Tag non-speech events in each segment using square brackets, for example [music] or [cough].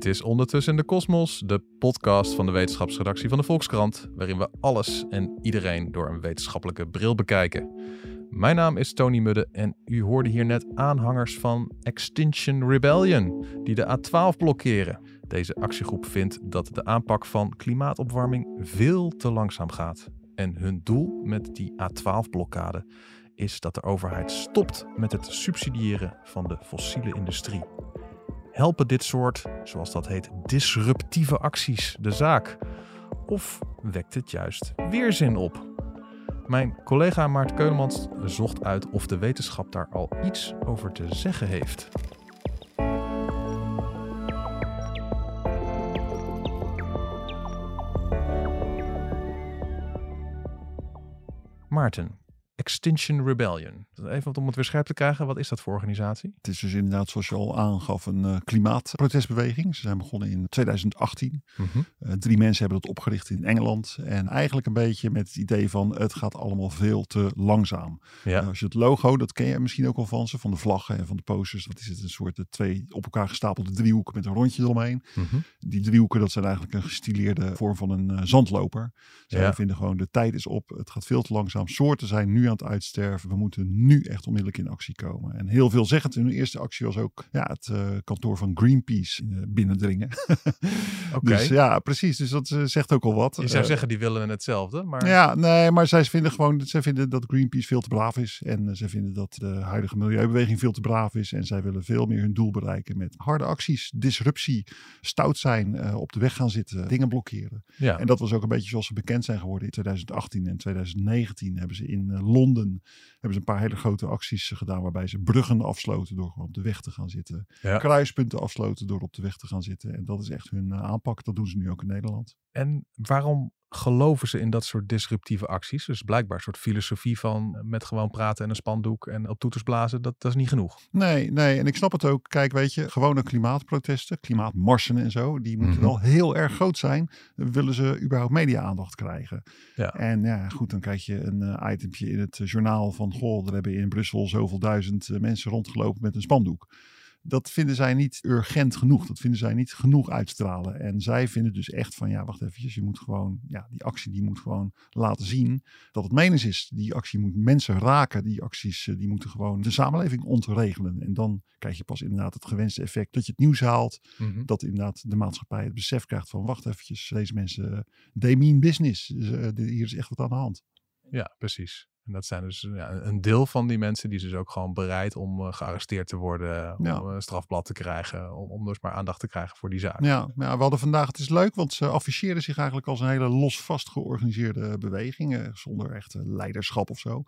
Dit is Ondertussen de Kosmos, de podcast van de wetenschapsredactie van de Volkskrant, waarin we alles en iedereen door een wetenschappelijke bril bekijken. Mijn naam is Tony Mudde en u hoorde hier net aanhangers van Extinction Rebellion, die de A12 blokkeren. Deze actiegroep vindt dat de aanpak van klimaatopwarming veel te langzaam gaat. En hun doel met die A12-blokkade is dat de overheid stopt met het subsidiëren van de fossiele industrie. Helpen dit soort, zoals dat heet, disruptieve acties de zaak? Of wekt het juist weerzin op? Mijn collega Maart Keulemans zocht uit of de wetenschap daar al iets over te zeggen heeft. Maarten, Extinction Rebellion. Even om het weer scherp te krijgen, wat is dat voor organisatie? Het is dus inderdaad, zoals je al aangaf, een uh, klimaatprotestbeweging. Ze zijn begonnen in 2018. Uh, drie mensen hebben dat opgericht in Engeland. En eigenlijk een beetje met het idee van het gaat allemaal veel te langzaam. Ja. Uh, als je het logo, dat ken je misschien ook al van ze, van de vlaggen en van de posters. Dat is het een soort de twee op elkaar gestapelde driehoeken met een rondje eromheen. Mhm. Die driehoeken, dat zijn eigenlijk een gestileerde vorm van een zandloper. Zij Ja. vinden gewoon de tijd is op, het gaat veel te langzaam. Soorten zijn nu aan het uitsterven. We moeten nu echt onmiddellijk in actie komen. En heel veel zeggend in hun eerste actie was ook ja, het eh, kantoor van Greenpeace eh, binnendringen. [laughs] Oké. Dus ja, precies. Dus dat eh, zegt ook al wat. Je zou zeggen, die willen hetzelfde, maar... ja, nee, maar zij vinden gewoon zij vinden dat Greenpeace veel te braaf is. En zij vinden dat de huidige milieubeweging veel te braaf is. En zij willen veel meer hun doel bereiken met harde acties, disruptie, stout zijn, op de weg gaan zitten, dingen blokkeren. Ja. En dat was ook een beetje zoals ze bekend zijn geworden in 2018 en 2019 hebben ze in eh, Londen hebben ze een paar hele grote acties eh, gedaan waarbij ze bruggen afsloten door op de weg te gaan zitten. Ja. Kruispunten afsloten door op de weg te gaan zitten. En dat is echt hun eh, aanpak. Dat doen ze nu ook in Nederland. En waarom geloven ze in dat soort disruptieve acties? Dus blijkbaar een soort filosofie van eh, met gewoon praten en een spandoek en op toeters blazen, dat, dat is niet genoeg. Nee, nee, en ik snap het ook. Kijk, weet je, gewone klimaatprotesten, klimaatmarsen en zo, die moeten Mhm. wel heel erg groot zijn. Willen ze überhaupt media-aandacht krijgen? Ja. En ja, goed, dan krijg je een eh, itempje in het eh, journaal van, goh, er hebben in Brussel zoveel duizend mensen rondgelopen met een spandoek. Dat vinden zij niet urgent genoeg. Dat vinden zij niet genoeg uitstralen. En zij vinden dus echt van, ja, wacht eventjes. Je moet gewoon, ja, die actie die moet gewoon laten zien dat het menens is. Die actie moet mensen raken. Die acties eh, die moeten gewoon de samenleving ontregelen. En dan krijg je pas inderdaad het gewenste effect dat je het nieuws haalt. Dat inderdaad de maatschappij het besef krijgt van, wacht eventjes, deze mensen, eh, they mean business. Dus, eh, hier is echt wat aan de hand. Ja, precies. En dat zijn dus ja, een deel van die mensen die is dus ook gewoon bereid om eh, gearresteerd te worden, om Ja. een strafblad te krijgen, om, om dus maar aandacht te krijgen voor die zaak. Ja, maar ja, we hadden vandaag, het is leuk, want ze afficheren zich eigenlijk als een hele losvast georganiseerde beweging, eh, zonder echt eh, leiderschap of zo.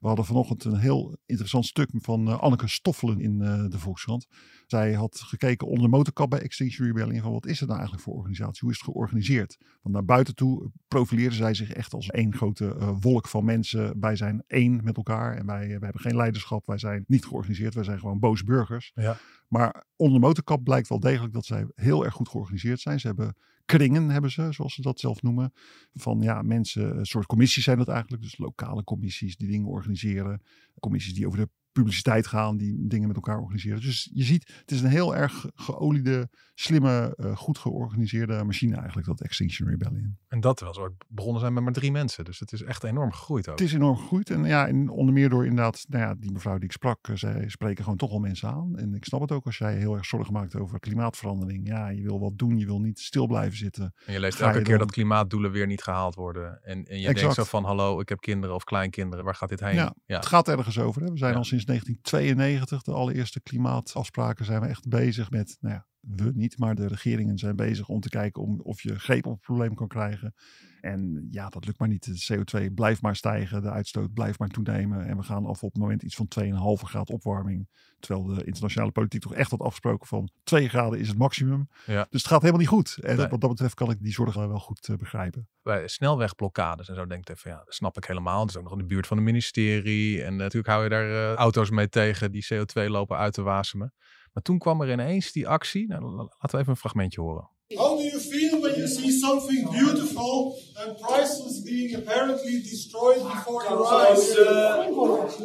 We hadden vanochtend een heel interessant stuk van eh, Anneke Stoffelen in eh, de Volkskrant. Zij had gekeken onder de motorkap bij Extinction Rebellion van wat is het nou eigenlijk voor organisatie, hoe is het georganiseerd? Want naar buiten toe profileerden zij zich echt als één grote eh, wolk van mensen. Wij zijn één met elkaar en wij, wij hebben geen leiderschap, wij zijn niet georganiseerd, wij zijn gewoon boze burgers. Ja. Maar onder de motorkap blijkt wel degelijk dat zij heel erg goed georganiseerd zijn. Ze hebben kringen, hebben ze, zoals ze dat zelf noemen. Van ja, mensen, een soort commissies zijn dat eigenlijk. Dus lokale commissies die dingen organiseren. Commissies die over de publiciteit gaan, die dingen met elkaar organiseren. Dus je ziet, het is een heel erg geoliede, slimme, eh, goed georganiseerde machine eigenlijk, dat Extinction Rebellion. En dat ze ook begonnen zijn met maar drie mensen. Dus het is echt enorm gegroeid ook. Het is enorm gegroeid. En ja, en onder meer door inderdaad, nou ja, die mevrouw die ik sprak, eh, zij spreken gewoon toch wel mensen aan. En ik snap het ook als jij heel erg zorgen maakt over klimaatverandering. Ja, je wil wat doen, je wil niet stil blijven zitten. En je leest Ga elke je keer dan- dat klimaatdoelen weer niet gehaald worden. En, en je denkt zo van, hallo, ik heb kinderen of kleinkinderen. Waar gaat dit heen? Ja, ja. Het gaat ergens over. Hè? We zijn Ja. al sinds 1992, de allereerste klimaatafspraken, zijn we echt bezig met nou ja, we niet, maar de regeringen zijn bezig om te kijken om, of je greep op het probleem kan krijgen. En ja, dat lukt maar niet. De CO2 blijft maar stijgen, de uitstoot blijft maar toenemen. En we gaan af op het moment iets van 2,5 graden opwarming. Terwijl de internationale politiek toch echt had afgesproken van 2 graden is het maximum. Ja. Dus het gaat helemaal niet goed. En Nee. wat dat betreft kan ik die zorgen wel goed eh, begrijpen. bij snelwegblokkades en zo denk ik van ja, dat snap ik helemaal. Het is ook nog in de buurt van het ministerie. En natuurlijk hou je daar eh, auto's mee tegen die CO2 lopen uit te wasemen. Maar toen kwam er ineens die actie. Nou, la- laten we even een fragmentje horen. How do you feel when you see something beautiful and priceless being apparently destroyed before your eyes?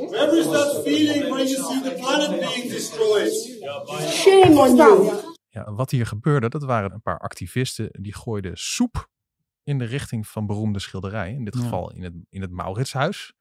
Where is that feeling when you see the planet being destroyed? Shame on you. Ja, wat hier gebeurde, dat waren een paar activisten die gooiden soep in de richting van beroemde schilderijen. In dit Ja. geval in het, in het Mauritshuis.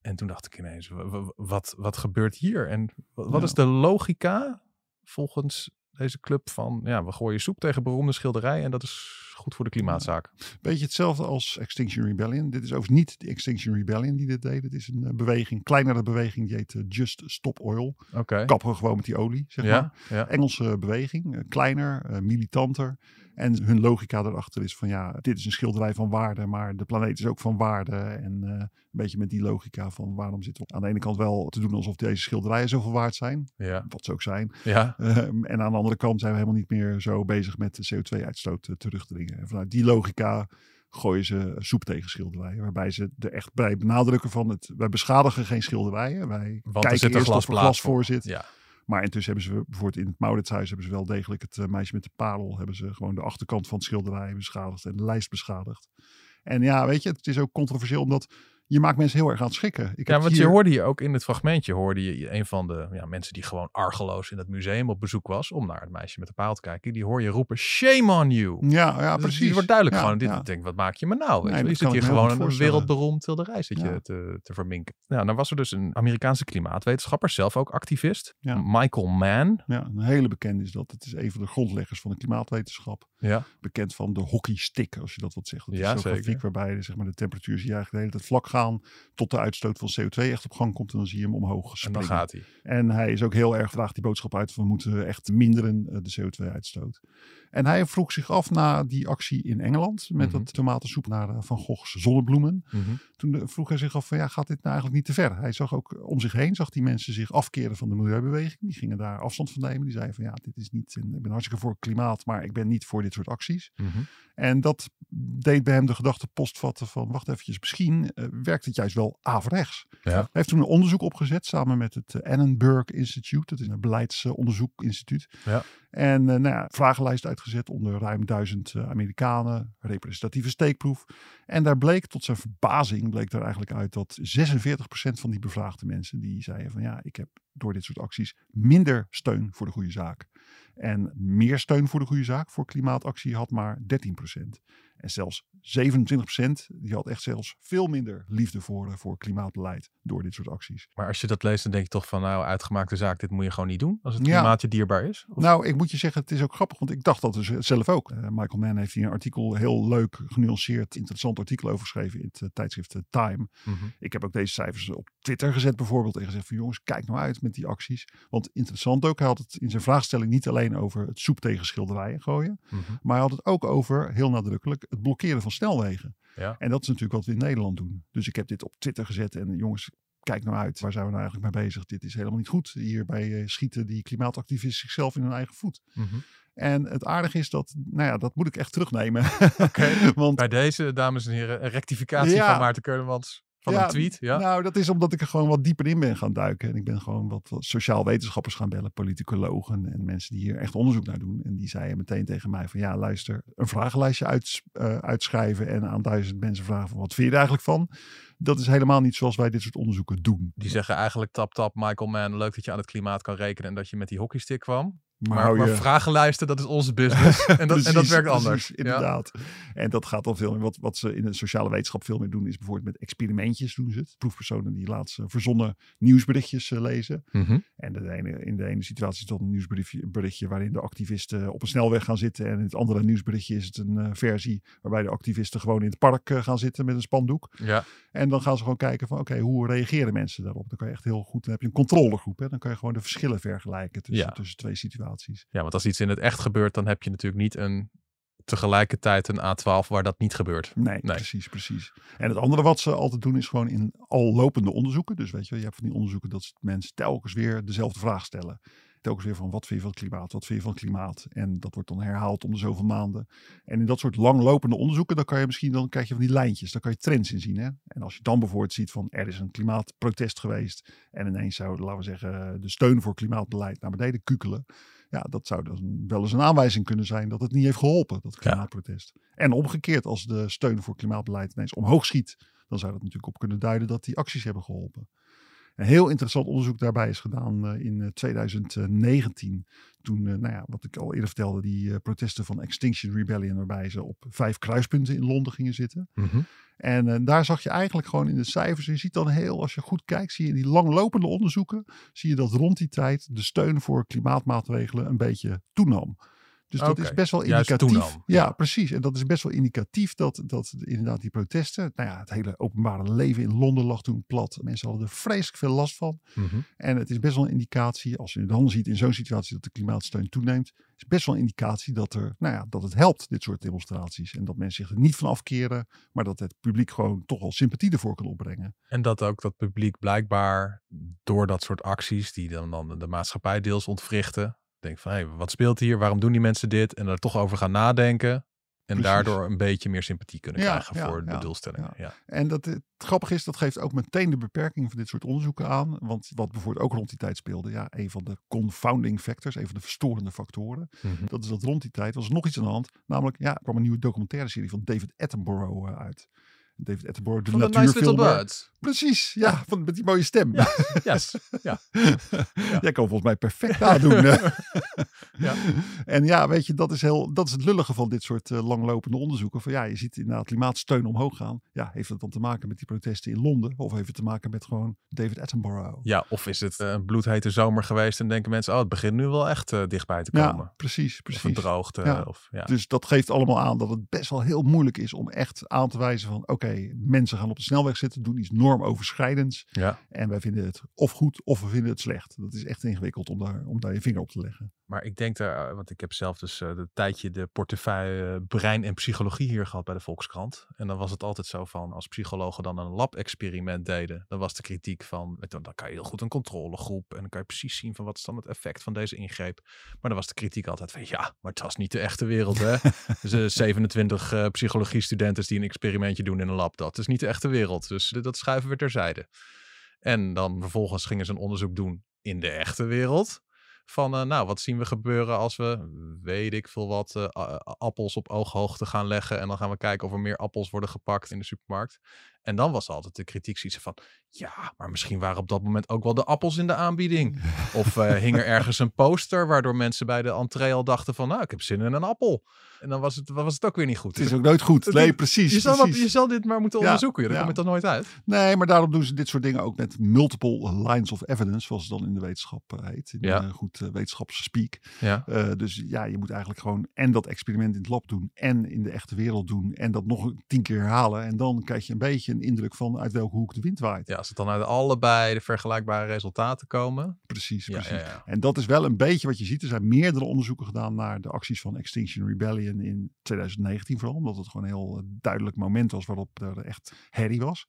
En toen dacht ik ineens, wa- wa- wat, wat gebeurt hier? En wa- wat Ja. is de logica volgens deze club van, ja, we gooien soep tegen beroemde schilderijen en dat is goed voor de klimaatzaak. Beetje hetzelfde als Extinction Rebellion. Dit is overigens niet de Extinction Rebellion die dit deed. Het is een eh, beweging, kleinere beweging, die heet eh, Just Stop Oil. Oké. Kappen gewoon met die olie, zeg maar. Ja. Engelse beweging, eh, kleiner, militanter. En hun logica erachter is van ja, dit is een schilderij van waarde, maar de planeet is ook van waarde. En eh, een beetje met die logica van waarom zitten we aan de ene kant wel te doen alsof deze schilderijen zoveel waard zijn, Ja, wat ze ook zijn. ja. Ehm, en aan de andere kant zijn we helemaal niet meer zo bezig met de CO2-uitstoot eh, terug te dringen. En vanuit die logica gooien ze soep tegen schilderijen. Waarbij ze er echt bij benadrukken van het, wij beschadigen geen schilderijen. Wij Want er kijken zit een eerst of er glas voor. voor zit. Ja, Maar intussen hebben ze bijvoorbeeld in het Mauritshuis hebben ze wel degelijk het eh, meisje met de parel. Hebben ze gewoon de achterkant van het schilderij beschadigd en de lijst beschadigd. En ja, weet je, het is ook controversieel omdat je maakt mensen heel erg aan het schrikken. Ik ja heb want hier- je hoorde hier ook in het fragmentje, hoorde je een van de ja, mensen die gewoon argeloos in het museum op bezoek was, om naar het meisje met de paal te kijken, die hoor je roepen, shame on you. Ja, ja Dus precies. Het wordt duidelijk Ja, gewoon. Dit, ja. Denk, wat maak je me nou? Weet Nee, je, je zit hier gewoon een wereldberoemd schilderij zit je te, te verminken. Nou, dan was er dus een Amerikaanse klimaatwetenschapper, zelf ook activist, Ja. Michael Mann. Ja, een hele bekende is dat. Het is een van de grondleggers van de klimaatwetenschap. Ja, Bekend van de hockeystick, als je dat wat zegt. Dat Ja, is zo'n grafiek waarbij zeg maar, de temperatuur je eigenlijk de hele tijd vlak gaan. Tot de uitstoot van CO2 echt op gang komt. En dan zie je hem omhoog en springen. dan gaat hij. En hij is ook heel erg, vraagt die boodschap uit van we moeten echt minderen eh, de CO2-uitstoot. En hij vroeg zich af na die actie in Engeland met Mhm. dat tomatensoep naar eh, Van Gogh's zonnebloemen. Mhm. Toen eh, vroeg hij zich af van ja, gaat dit nou eigenlijk niet te ver? Hij zag ook om zich heen, zag die mensen zich afkeren van de milieubeweging. Die gingen daar afstand van nemen. Die zeiden van ja, dit is niet, ik ben hartstikke voor klimaat, maar ik ben niet voor dit soort acties. Mhm. En dat deed bij hem de gedachte postvatten van wacht eventjes, misschien eh, werkt het juist wel averechts. Ja. Hij heeft toen een onderzoek opgezet samen met het Annenberg Institute. Dat is een beleidsonderzoekinstituut. Ja. En eh, nou vragenlijst uitgezet onder ruim duizend eh, Amerikanen. Representatieve steekproef. En daar bleek tot zijn verbazing bleek daar eigenlijk uit dat 46% van die bevraagde mensen die zeiden van ja, ik heb door dit soort acties minder steun voor de goede zaak. En meer steun voor de goede zaak voor klimaatactie had maar 13%. En zelfs 27% die had echt zelfs veel minder liefde voor, eh, voor klimaatbeleid door dit soort acties. Maar als je dat leest, dan denk je toch van, nou, uitgemaakte zaak, dit moet je gewoon niet doen. Als het klimaat je dierbaar is. Of- Nou, ik moet je zeggen, het is ook grappig, want ik dacht dat dus zelf ook. Eh, Michael Mann heeft hier een artikel, heel leuk, genuanceerd, interessant artikel over geschreven in het eh, tijdschrift eh, Time. Mhm. Ik heb ook deze cijfers op Twitter gezet bijvoorbeeld en gezegd van jongens, kijk nou uit met die acties. Want interessant ook, hij had het in zijn vraagstelling niet alleen over het soep tegen schilderijen gooien, Mhm. maar hij had het ook over, heel nadrukkelijk, het blokkeren van snelwegen. Ja. En dat is natuurlijk wat we in Nederland doen. Dus ik heb dit op Twitter gezet en jongens, kijk nou uit. Waar zijn we nou eigenlijk mee bezig? Dit is helemaal niet goed. Hierbij eh, schieten die klimaatactivisten zichzelf in hun eigen voet. Mhm. En het aardige is dat, nou ja, dat moet ik echt terugnemen. [laughs] Want Bij deze, dames en heren, een rectificatie Ja. van Maarten Keulemans van Ja, een tweet. Ja. Nou, dat is omdat ik er gewoon wat dieper in ben gaan duiken. En ik ben gewoon wat, sociaal wetenschappers gaan bellen, politicologen en mensen die hier echt onderzoek naar doen. En die zeiden meteen tegen mij van ja, luister, een vragenlijstje eh, uitschrijven en aan duizend mensen vragen van wat vind je er eigenlijk van? Dat is helemaal niet zoals wij dit soort onderzoeken doen. Die zeggen eigenlijk tap tap Michael Mann, leuk dat je aan het klimaat kan rekenen en dat je met die hockeystick kwam. Maar, Maar, hou maar je- vragenlijsten, dat is onze business. [laughs] en, dat, en dat werkt precies, anders. Ja. Inderdaad. En dat gaat dan veel meer. Wat, wat ze in de sociale wetenschap veel meer doen, is bijvoorbeeld met experimentjes doen ze het. Proefpersonen die laatst eh, verzonnen nieuwsberichtjes eh, lezen. Mhm. En de ene, in de ene situatie is dat een nieuwsberichtje berichtje waarin de activisten op een snelweg gaan zitten. En in het andere nieuwsberichtje is het een eh, versie waarbij de activisten gewoon in het park gaan zitten met een spandoek. ja. En dan gaan ze gewoon kijken van oké, hoe reageren mensen daarop? Dan kan je echt heel goed, dan heb je een controlegroep. Hè? Dan kan je gewoon de verschillen vergelijken tussen, Ja. tussen twee situaties. Ja, want als iets in het echt gebeurt, dan heb je natuurlijk niet een tegelijkertijd een A12 waar dat niet gebeurt. Nee, Nee. precies, precies. En het andere wat ze altijd doen is gewoon in al lopende onderzoeken. Dus weet je, je hebt van die onderzoeken dat mensen telkens weer dezelfde vraag stellen. Telkens weer van wat vind je van het klimaat, wat vind je van het klimaat. En dat wordt dan herhaald om de zoveel maanden. En in dat soort langlopende onderzoeken, dan kan je misschien, dan krijg je van die lijntjes, dan kan je trends in zien. Hè? En als je dan bijvoorbeeld ziet van er is een klimaatprotest geweest. En ineens zou, laten we zeggen, de steun voor klimaatbeleid naar beneden kukelen. Ja, dat zou dan wel eens een aanwijzing kunnen zijn dat het niet heeft geholpen, dat klimaatprotest. En omgekeerd, als de steun voor klimaatbeleid ineens omhoog schiet, dan zou dat natuurlijk op kunnen duiden dat die acties hebben geholpen. Een heel interessant onderzoek daarbij is gedaan eh, in eh, 2019. Toen, eh, nou ja, wat ik al eerder vertelde, die eh, protesten van Extinction Rebellion, waarbij ze op vijf kruispunten in Londen gingen zitten. Mhm. En eh, daar zag je eigenlijk gewoon in de cijfers, je ziet dan heel, als je goed kijkt, zie je in die langlopende onderzoeken, zie je dat rond die tijd de steun voor klimaatmaatregelen een beetje toenam. Dus dat is best wel indicatief. Ja, precies. En dat is best wel indicatief dat, dat inderdaad die protesten, nou ja, het hele openbare leven in Londen lag toen plat. Mensen hadden er vreselijk veel last van. Mhm. En het is best wel een indicatie, als je dan ziet in zo'n situatie dat de klimaatsteun toeneemt, is best wel een indicatie dat, er, nou ja, dat het helpt, dit soort demonstraties. En dat mensen zich er niet van afkeren, maar dat het publiek gewoon toch wel sympathie ervoor kan opbrengen. En dat ook dat publiek blijkbaar door dat soort acties, die dan, dan de maatschappij deels ontwrichten, denkt van hé, wat speelt hier? Waarom doen die mensen dit? En er toch over gaan nadenken. En Precies. daardoor een beetje meer sympathie kunnen Ja, krijgen ja, voor de doelstellingen. Ja. En dat, het grappige is, dat geeft ook meteen de beperking van dit soort onderzoeken aan. Want wat bijvoorbeeld ook rond die tijd speelde, ja, een van de confounding factors, een van de verstorende factoren, Mhm. dat is dat rond die tijd was er nog iets aan de hand. Namelijk, ja, er kwam een nieuwe documentaire serie van David Attenborough eh, uit. David Attenborough, de Van de Nice Little natuurfilmer. Birds. Precies, ja, van, met die mooie stem. Yes. [laughs] Ja. Jij kan volgens mij perfect [laughs] nadoen. hè. Ja. En ja, weet je, dat is, heel, dat is het lullige van dit soort eh, langlopende onderzoeken. Van ja, je ziet inderdaad klimaatsteun omhoog gaan. Ja, heeft het dan te maken met die protesten in Londen? Of heeft het te maken met gewoon David Attenborough? ja, of is het eh, een bloedhete zomer geweest en denken mensen, oh, het begint nu wel echt eh, dichtbij te komen. Ja, precies, Of precies. een droogte. Ja. Of, ja. Dus dat geeft allemaal aan dat het best wel heel moeilijk is om echt aan te wijzen van oké, mensen gaan op de snelweg zitten, doen iets normoverschrijdends. ja. En wij vinden het of goed of we vinden het slecht. Dat is echt ingewikkeld om daar, om daar je vinger op te leggen. Maar ik denk daar, want ik heb zelf dus eh een tijdje de portefeuille eh, brein en psychologie hier gehad bij de Volkskrant. En dan was het altijd zo van, als psychologen dan een lab-experiment deden, dan was de kritiek van, dan kan je heel goed een controlegroep en dan kan je precies zien van wat is dan het effect van deze ingreep. Maar dan was de kritiek altijd van, ja, maar het was niet de echte wereld, hè. [laughs] dus eh, 27 eh, psychologie-studenten die een experimentje doen in een dat is niet de echte wereld. Dus dat schuiven we terzijde. En dan vervolgens gingen ze een onderzoek doen in de echte wereld. Van, eh, nou, wat zien we gebeuren als we, weet ik veel wat, eh, appels op ooghoogte gaan leggen. En dan gaan we kijken of er meer appels worden gepakt in de supermarkt. En dan was altijd de kritiek zoiets van, ja, maar misschien waren op dat moment ook wel de appels in de aanbieding. [laughs] Of eh, hing er ergens een poster waardoor mensen bij de entree al dachten van, nou, ik heb zin in een appel. En dan was het, was het ook weer niet goed. Het is ook nooit goed. Nee, Het- precies. je, zal je dit maar moeten Ja, onderzoeken. Daar ja. kom je toch nooit uit? Nee, maar daarom doen ze dit soort dingen ook met multiple lines of evidence, zoals het dan in de wetenschap heet. In Ja. goed uh, wetenschapsspeak. Ja. Uh, dus ja, je moet eigenlijk gewoon en dat experiment in het lab doen en in de echte wereld doen en dat nog tien keer herhalen. En dan krijg je een beetje een indruk van uit welke hoek de wind waait. Ja, als het dan uit allebei de vergelijkbare resultaten komen. Precies, precies. ja, ja. En dat is wel een beetje wat je ziet. Er zijn meerdere onderzoeken gedaan naar de acties van Extinction Rebellion in 2019 vooral. Omdat het gewoon een heel eh, duidelijk moment was waarop er echt herrie was.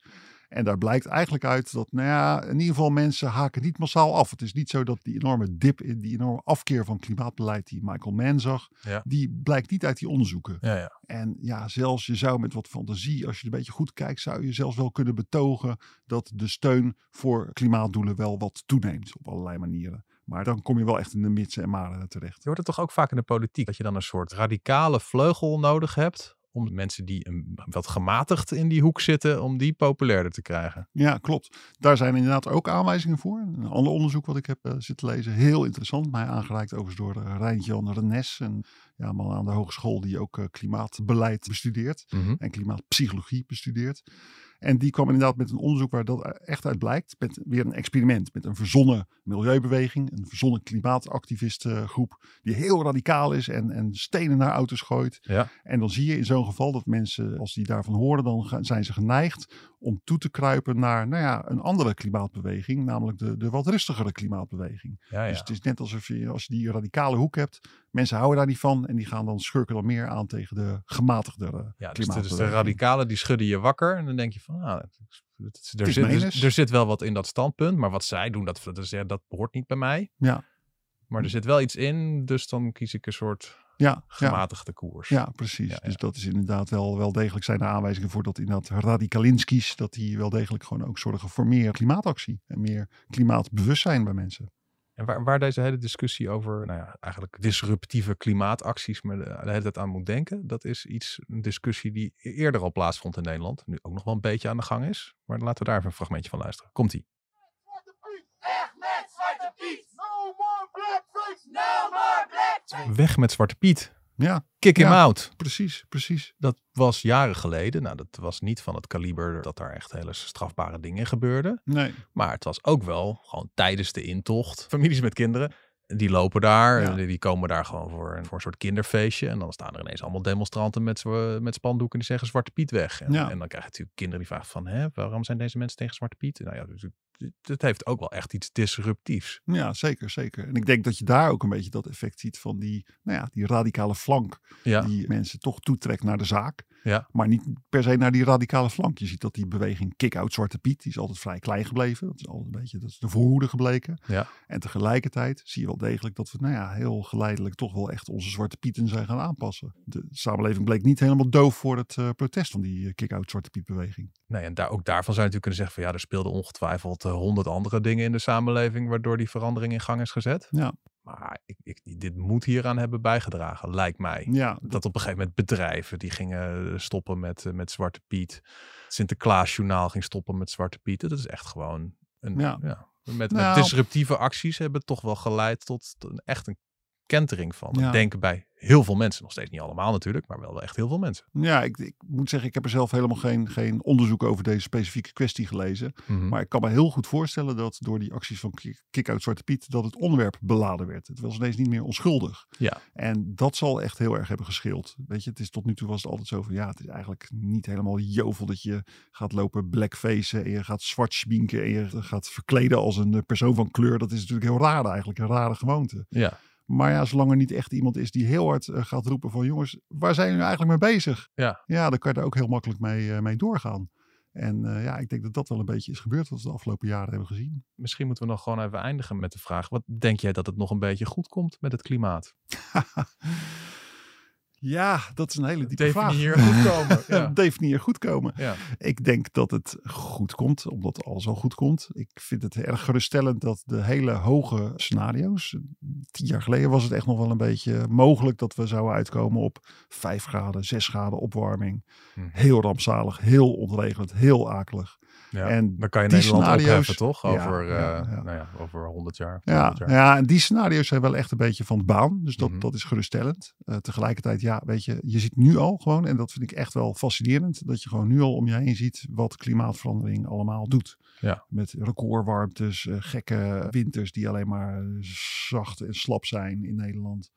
En daar blijkt eigenlijk uit dat, nou ja, in ieder geval mensen haken niet massaal af. Het is niet zo dat die enorme dip, in die enorme afkeer van klimaatbeleid die Michael Mann zag, Ja. die blijkt niet uit die onderzoeken. Ja, ja. En ja, zelfs je zou met wat fantasie, als je een beetje goed kijkt, zou je zelfs wel kunnen betogen dat de steun voor klimaatdoelen wel wat toeneemt op allerlei manieren. Maar dan kom je wel echt in de mitsen en maren terecht. Je hoort het toch ook vaak in de politiek dat je dan een soort radicale vleugel nodig hebt om mensen die een, wat gematigd in die hoek zitten, om die populairder te krijgen. Ja, klopt. Daar zijn inderdaad ook aanwijzingen voor. Een ander onderzoek wat ik heb uh, zitten lezen, heel interessant. Mij aangereikt overigens door uh, Rijntjan Renes, een ja, man aan de hogeschool die ook uh, klimaatbeleid bestudeert Mhm. en klimaatpsychologie bestudeert. En die kwam inderdaad met een onderzoek waar dat echt uit blijkt. Met weer een experiment. Met een verzonnen milieubeweging. Een verzonnen klimaatactivistengroep. Die heel radicaal is en, en stenen naar auto's gooit. Ja. En dan zie je in zo'n geval dat mensen, als die daarvan horen, dan zijn ze geneigd om toe te kruipen naar nou ja, een andere klimaatbeweging. Namelijk de, de wat rustigere klimaatbeweging. Ja, ja. Dus het is net alsof je, als je die radicale hoek hebt, mensen houden daar niet van. En die gaan dan schurken dan meer aan tegen de gematigdere Ja, dus, de- dus de radicalen die schudden je wakker en dan denk je van, ah, het is- er, zit, menens. er, er zit wel wat in dat standpunt, maar wat zij doen, dat, dat, is, ja, dat hoort niet bij mij. Ja. Maar er zit wel iets in, dus dan kies ik een soort Ja, ja, gematigde koers. ja, precies. Ja, ja. Dus dat is inderdaad wel, wel degelijk zijn er aanwijzingen voor dat inderdaad radicalinskies, dat die wel degelijk gewoon ook zorgen voor meer klimaatactie en meer klimaatbewustzijn bij mensen. En waar, waar deze hele discussie over, nou ja, eigenlijk disruptieve klimaatacties me de, hele tijd aan moet denken, dat is iets, een discussie die e-, eerder al plaatsvond in Nederland, nu ook nog wel een beetje aan de gang is. Maar laten we daar even een fragmentje van luisteren. Komt-ie. Weg met Zwarte Piet. Ja, Kick him Ja. out. precies, precies. Dat was jaren geleden. Nou, dat was niet van het kaliber dat daar echt hele strafbare dingen gebeurden. Nee, Maar het was ook wel gewoon tijdens de intocht. Families met kinderen. Die lopen daar, Ja. die komen daar gewoon voor een, voor een soort kinderfeestje. En dan staan er ineens allemaal demonstranten met, met spandoeken die zeggen Zwarte Piet weg. En, Ja. en dan krijg je natuurlijk kinderen die vragen van, hè, waarom zijn deze mensen tegen Zwarte Piet? Nou ja, het heeft ook wel echt iets disruptiefs. ja, zeker, zeker. En ik denk dat je daar ook een beetje dat effect ziet van die, nou ja, die radicale flank Ja, die mensen toch toetrekt naar de zaak. Ja. Maar niet per se naar die radicale flank. Je ziet dat die beweging kick-out Zwarte Piet, die is altijd vrij klein gebleven. Dat is altijd een beetje dat is de voorhoede gebleken. Ja. En tegelijkertijd zie je wel degelijk dat we nou ja, heel geleidelijk toch wel echt onze Zwarte Pieten zijn gaan aanpassen. De samenleving bleek niet helemaal doof voor het eh, protest van die eh, kick-out Zwarte Piet beweging. Nee, en daar, ook daarvan zou je natuurlijk kunnen zeggen van ja, er speelden ongetwijfeld eh, honderd andere dingen in de samenleving waardoor die verandering in gang is gezet. Ja, Maar ik, ik, dit moet hieraan hebben bijgedragen, lijkt mij. ja Dat op een gegeven moment bedrijven die gingen stoppen met, eh, met Zwarte Piet. Sinterklaasjournaal ging stoppen met Zwarte Piet. Dat is echt gewoon een, ja. Ja. met, met Nou. disruptieve acties hebben toch wel geleid tot een, echt een kentering van Ja. denken bij heel veel mensen. Nog steeds niet allemaal natuurlijk, maar wel echt heel veel mensen. Ja, ik, ik moet zeggen, ik heb er zelf helemaal geen, geen onderzoek over deze specifieke kwestie gelezen. Mhm. Maar ik kan me heel goed voorstellen dat door die acties van Kick-Out Zwarte Piet, dat het onderwerp beladen werd. Het was ineens niet meer onschuldig. Ja. En dat zal echt heel erg hebben gescheeld. Weet je, het is tot nu toe was het altijd zo van, ja, het is eigenlijk niet helemaal jovel dat je gaat lopen blackfacen en je gaat zwart schminken en je gaat verkleden als een persoon van kleur. Dat is natuurlijk heel raar eigenlijk, een rare gewoonte. ja. Maar ja, zolang er niet echt iemand is die heel hard eh, gaat roepen van jongens, waar zijn jullie eigenlijk mee bezig? Ja. Ja, dan kan je er ook heel makkelijk mee, eh, mee doorgaan. En eh, ja, ik denk dat dat wel een beetje is gebeurd wat we de afgelopen jaren hebben gezien. Misschien moeten we nog gewoon even eindigen met de vraag. Wat denk jij dat het nog een beetje goed komt met het klimaat? [laughs] Ja, dat is een hele diepe vraag. Definieer goed komen. [laughs] Ja. Definieer goed komen. Ja. Ik denk dat het goed komt, omdat alles al goed komt. Ik vind het erg geruststellend dat de hele hoge scenario's. Tien jaar geleden was het echt nog wel een beetje mogelijk dat we zouden uitkomen op 5 graden, 6 graden opwarming. Mhm. Heel rampzalig, heel onregeld, heel akelig. Ja, En dan kan je die Nederland scenario's- opheffen, toch? Over, ja, eh, ja. Nou ja, over 100 jaar. Ja, 200 jaar. ja, en die scenario's zijn wel echt een beetje van de baan. Dus dat, Mhm. dat is geruststellend. Eh, tegelijkertijd, ja, weet je, je ziet nu al gewoon, en dat vind ik echt wel fascinerend, dat je gewoon nu al om je heen ziet wat klimaatverandering allemaal doet. Ja. Met recordwarmtes, eh, gekke winters die alleen maar zacht en slap zijn in Nederland.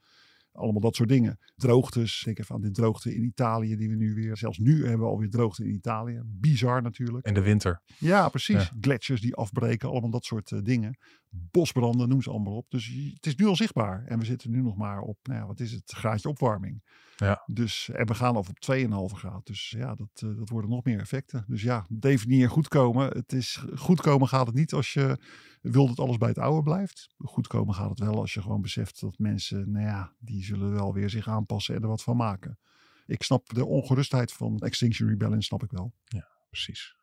Allemaal dat soort dingen. Droogtes. Denk even aan de droogte in Italië die we nu weer. Zelfs nu hebben we alweer droogte in Italië. Bizar natuurlijk. In de winter. Ja, precies. Ja. Gletsjers die afbreken, allemaal dat soort eh, dingen. Bosbranden, noem ze allemaal op. Dus het is nu al zichtbaar. En we zitten nu nog maar op, nou ja, wat is het, graadje opwarming. Ja. Dus, en we gaan af op 2,5 graad. Dus ja, dat, eh, dat worden nog meer effecten. Dus ja, definieer goedkomen. Het is, goedkomen gaat het niet als je wil dat alles bij het oude blijft. Goedkomen gaat het wel als je gewoon beseft dat mensen, nou ja, die zullen wel weer zich aanpassen en er wat van maken. Ik snap de ongerustheid van Extinction Rebellion, snap ik wel. Precies.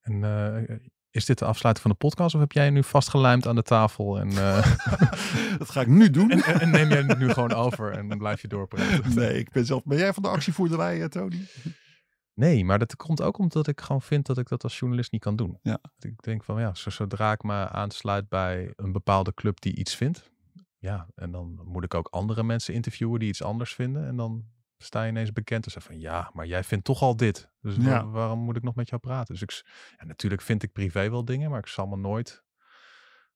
En eh, is dit de afsluiting van de podcast? Of heb jij je nu vastgelijmd aan de tafel? En, eh, [laughs] Dat ga ik nu doen. en, en, en neem jij het nu gewoon over en blijf je doorpraten? [laughs] Nee, ik ben zelf. Ben jij van de actievoerderij, eh, Tony? Nee, maar dat komt ook omdat ik gewoon vind dat ik dat als journalist niet kan doen. Ja. Ik denk van ja, zo- zodra ik me aansluit bij een bepaalde club die iets vindt. Ja, en dan moet ik ook andere mensen interviewen die iets anders vinden. En dan sta je ineens bekend en zeg van ja, maar jij vindt toch al dit. Dus Ja. waarom moet ik nog met jou praten? Dus ik, ja, natuurlijk vind ik privé wel dingen, maar ik zal me nooit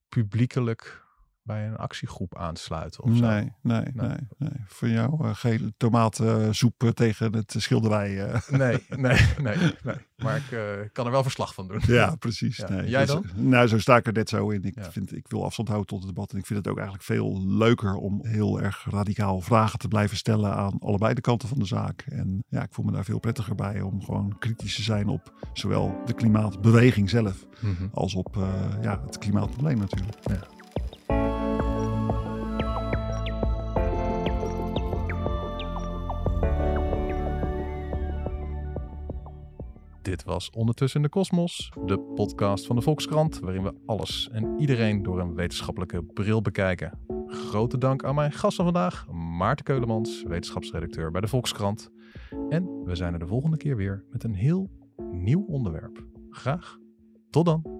publiekelijk bij een actiegroep aansluiten of zo. Nee, nee, Nee. nee, nee. Voor jou eh, gele tomatensoep eh, tegen het schilderij. eh. [laughs] Nee, nee, nee, nee. Maar ik kan er wel verslag van doen. Ja, precies. Ja. Nee, Jij dus, dan? nou, zo sta ik er net zo in. Ik, Ja. vind, ik wil afstand houden tot het debat. En ik vind het ook eigenlijk veel leuker om heel erg radicaal vragen te blijven stellen aan allebei de kanten van de zaak. En ja, ik voel me daar veel prettiger bij om gewoon kritisch te zijn op zowel de klimaatbeweging zelf Mhm. als op ja, het klimaatprobleem natuurlijk. Dit was Ondertussen in de Kosmos, de podcast van de Volkskrant, waarin we alles en iedereen door een wetenschappelijke bril bekijken. Grote dank aan mijn gast van vandaag, Maarten Keulemans, wetenschapsredacteur bij de Volkskrant. En we zijn er de volgende keer weer met een heel nieuw onderwerp. Graag. Tot dan.